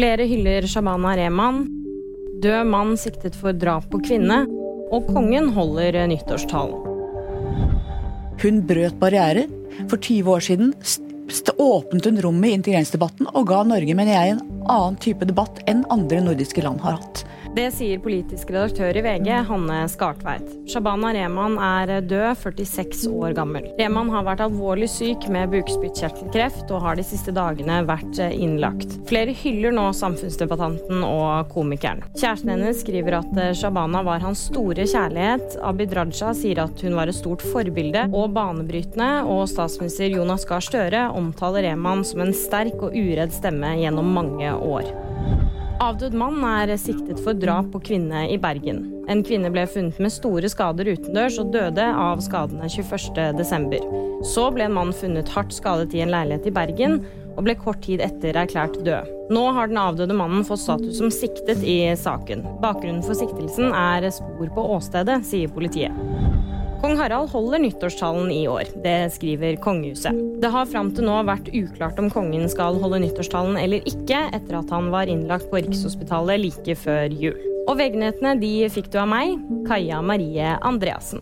Flere hyller Shabana Rehman. Død mann siktet for drap på kvinne. Og kongen holder nyttårstalen. Hun brøt barrierer. For 20 år siden åpnet hun rommet i integreringsdebatten og ga Norge, mener jeg, en annen type debatt enn andre nordiske land har hatt. Det sier politisk redaktør i VG, Hanne Skartveit. Shabana Rehman er død, 46 år gammel. Rehman har vært alvorlig syk med bukspyttkjertelkreft og har de siste dagene vært innlagt. Flere hyller nå samfunnsdebattanten og komikeren. Kjæresten hennes skriver at Shabana var hans store kjærlighet. Abid Raja sier at hun var et stort forbilde og banebrytende, og statsminister Jonas Gahr Støre omtaler Rehman som en sterk og uredd stemme gjennom mange år. Avdød mann er siktet for drap på kvinne i Bergen. En kvinne ble funnet med store skader utendørs og døde av skadene 21.12. Så ble en mann funnet hardt skadet i en leilighet i Bergen og ble kort tid etter erklært død. Nå har den avdøde mannen fått status som siktet i saken. Bakgrunnen for siktelsen er spor på åstedet, sier politiet. Kong Harald holder nyttårstalen i år. Det skriver kongehuset. Det har fram til nå vært uklart om kongen skal holde nyttårstalen eller ikke, etter at han var innlagt på Rikshospitalet like før jul. Og VG-nyhetene de fikk du av meg, Kaja Marie Andreassen.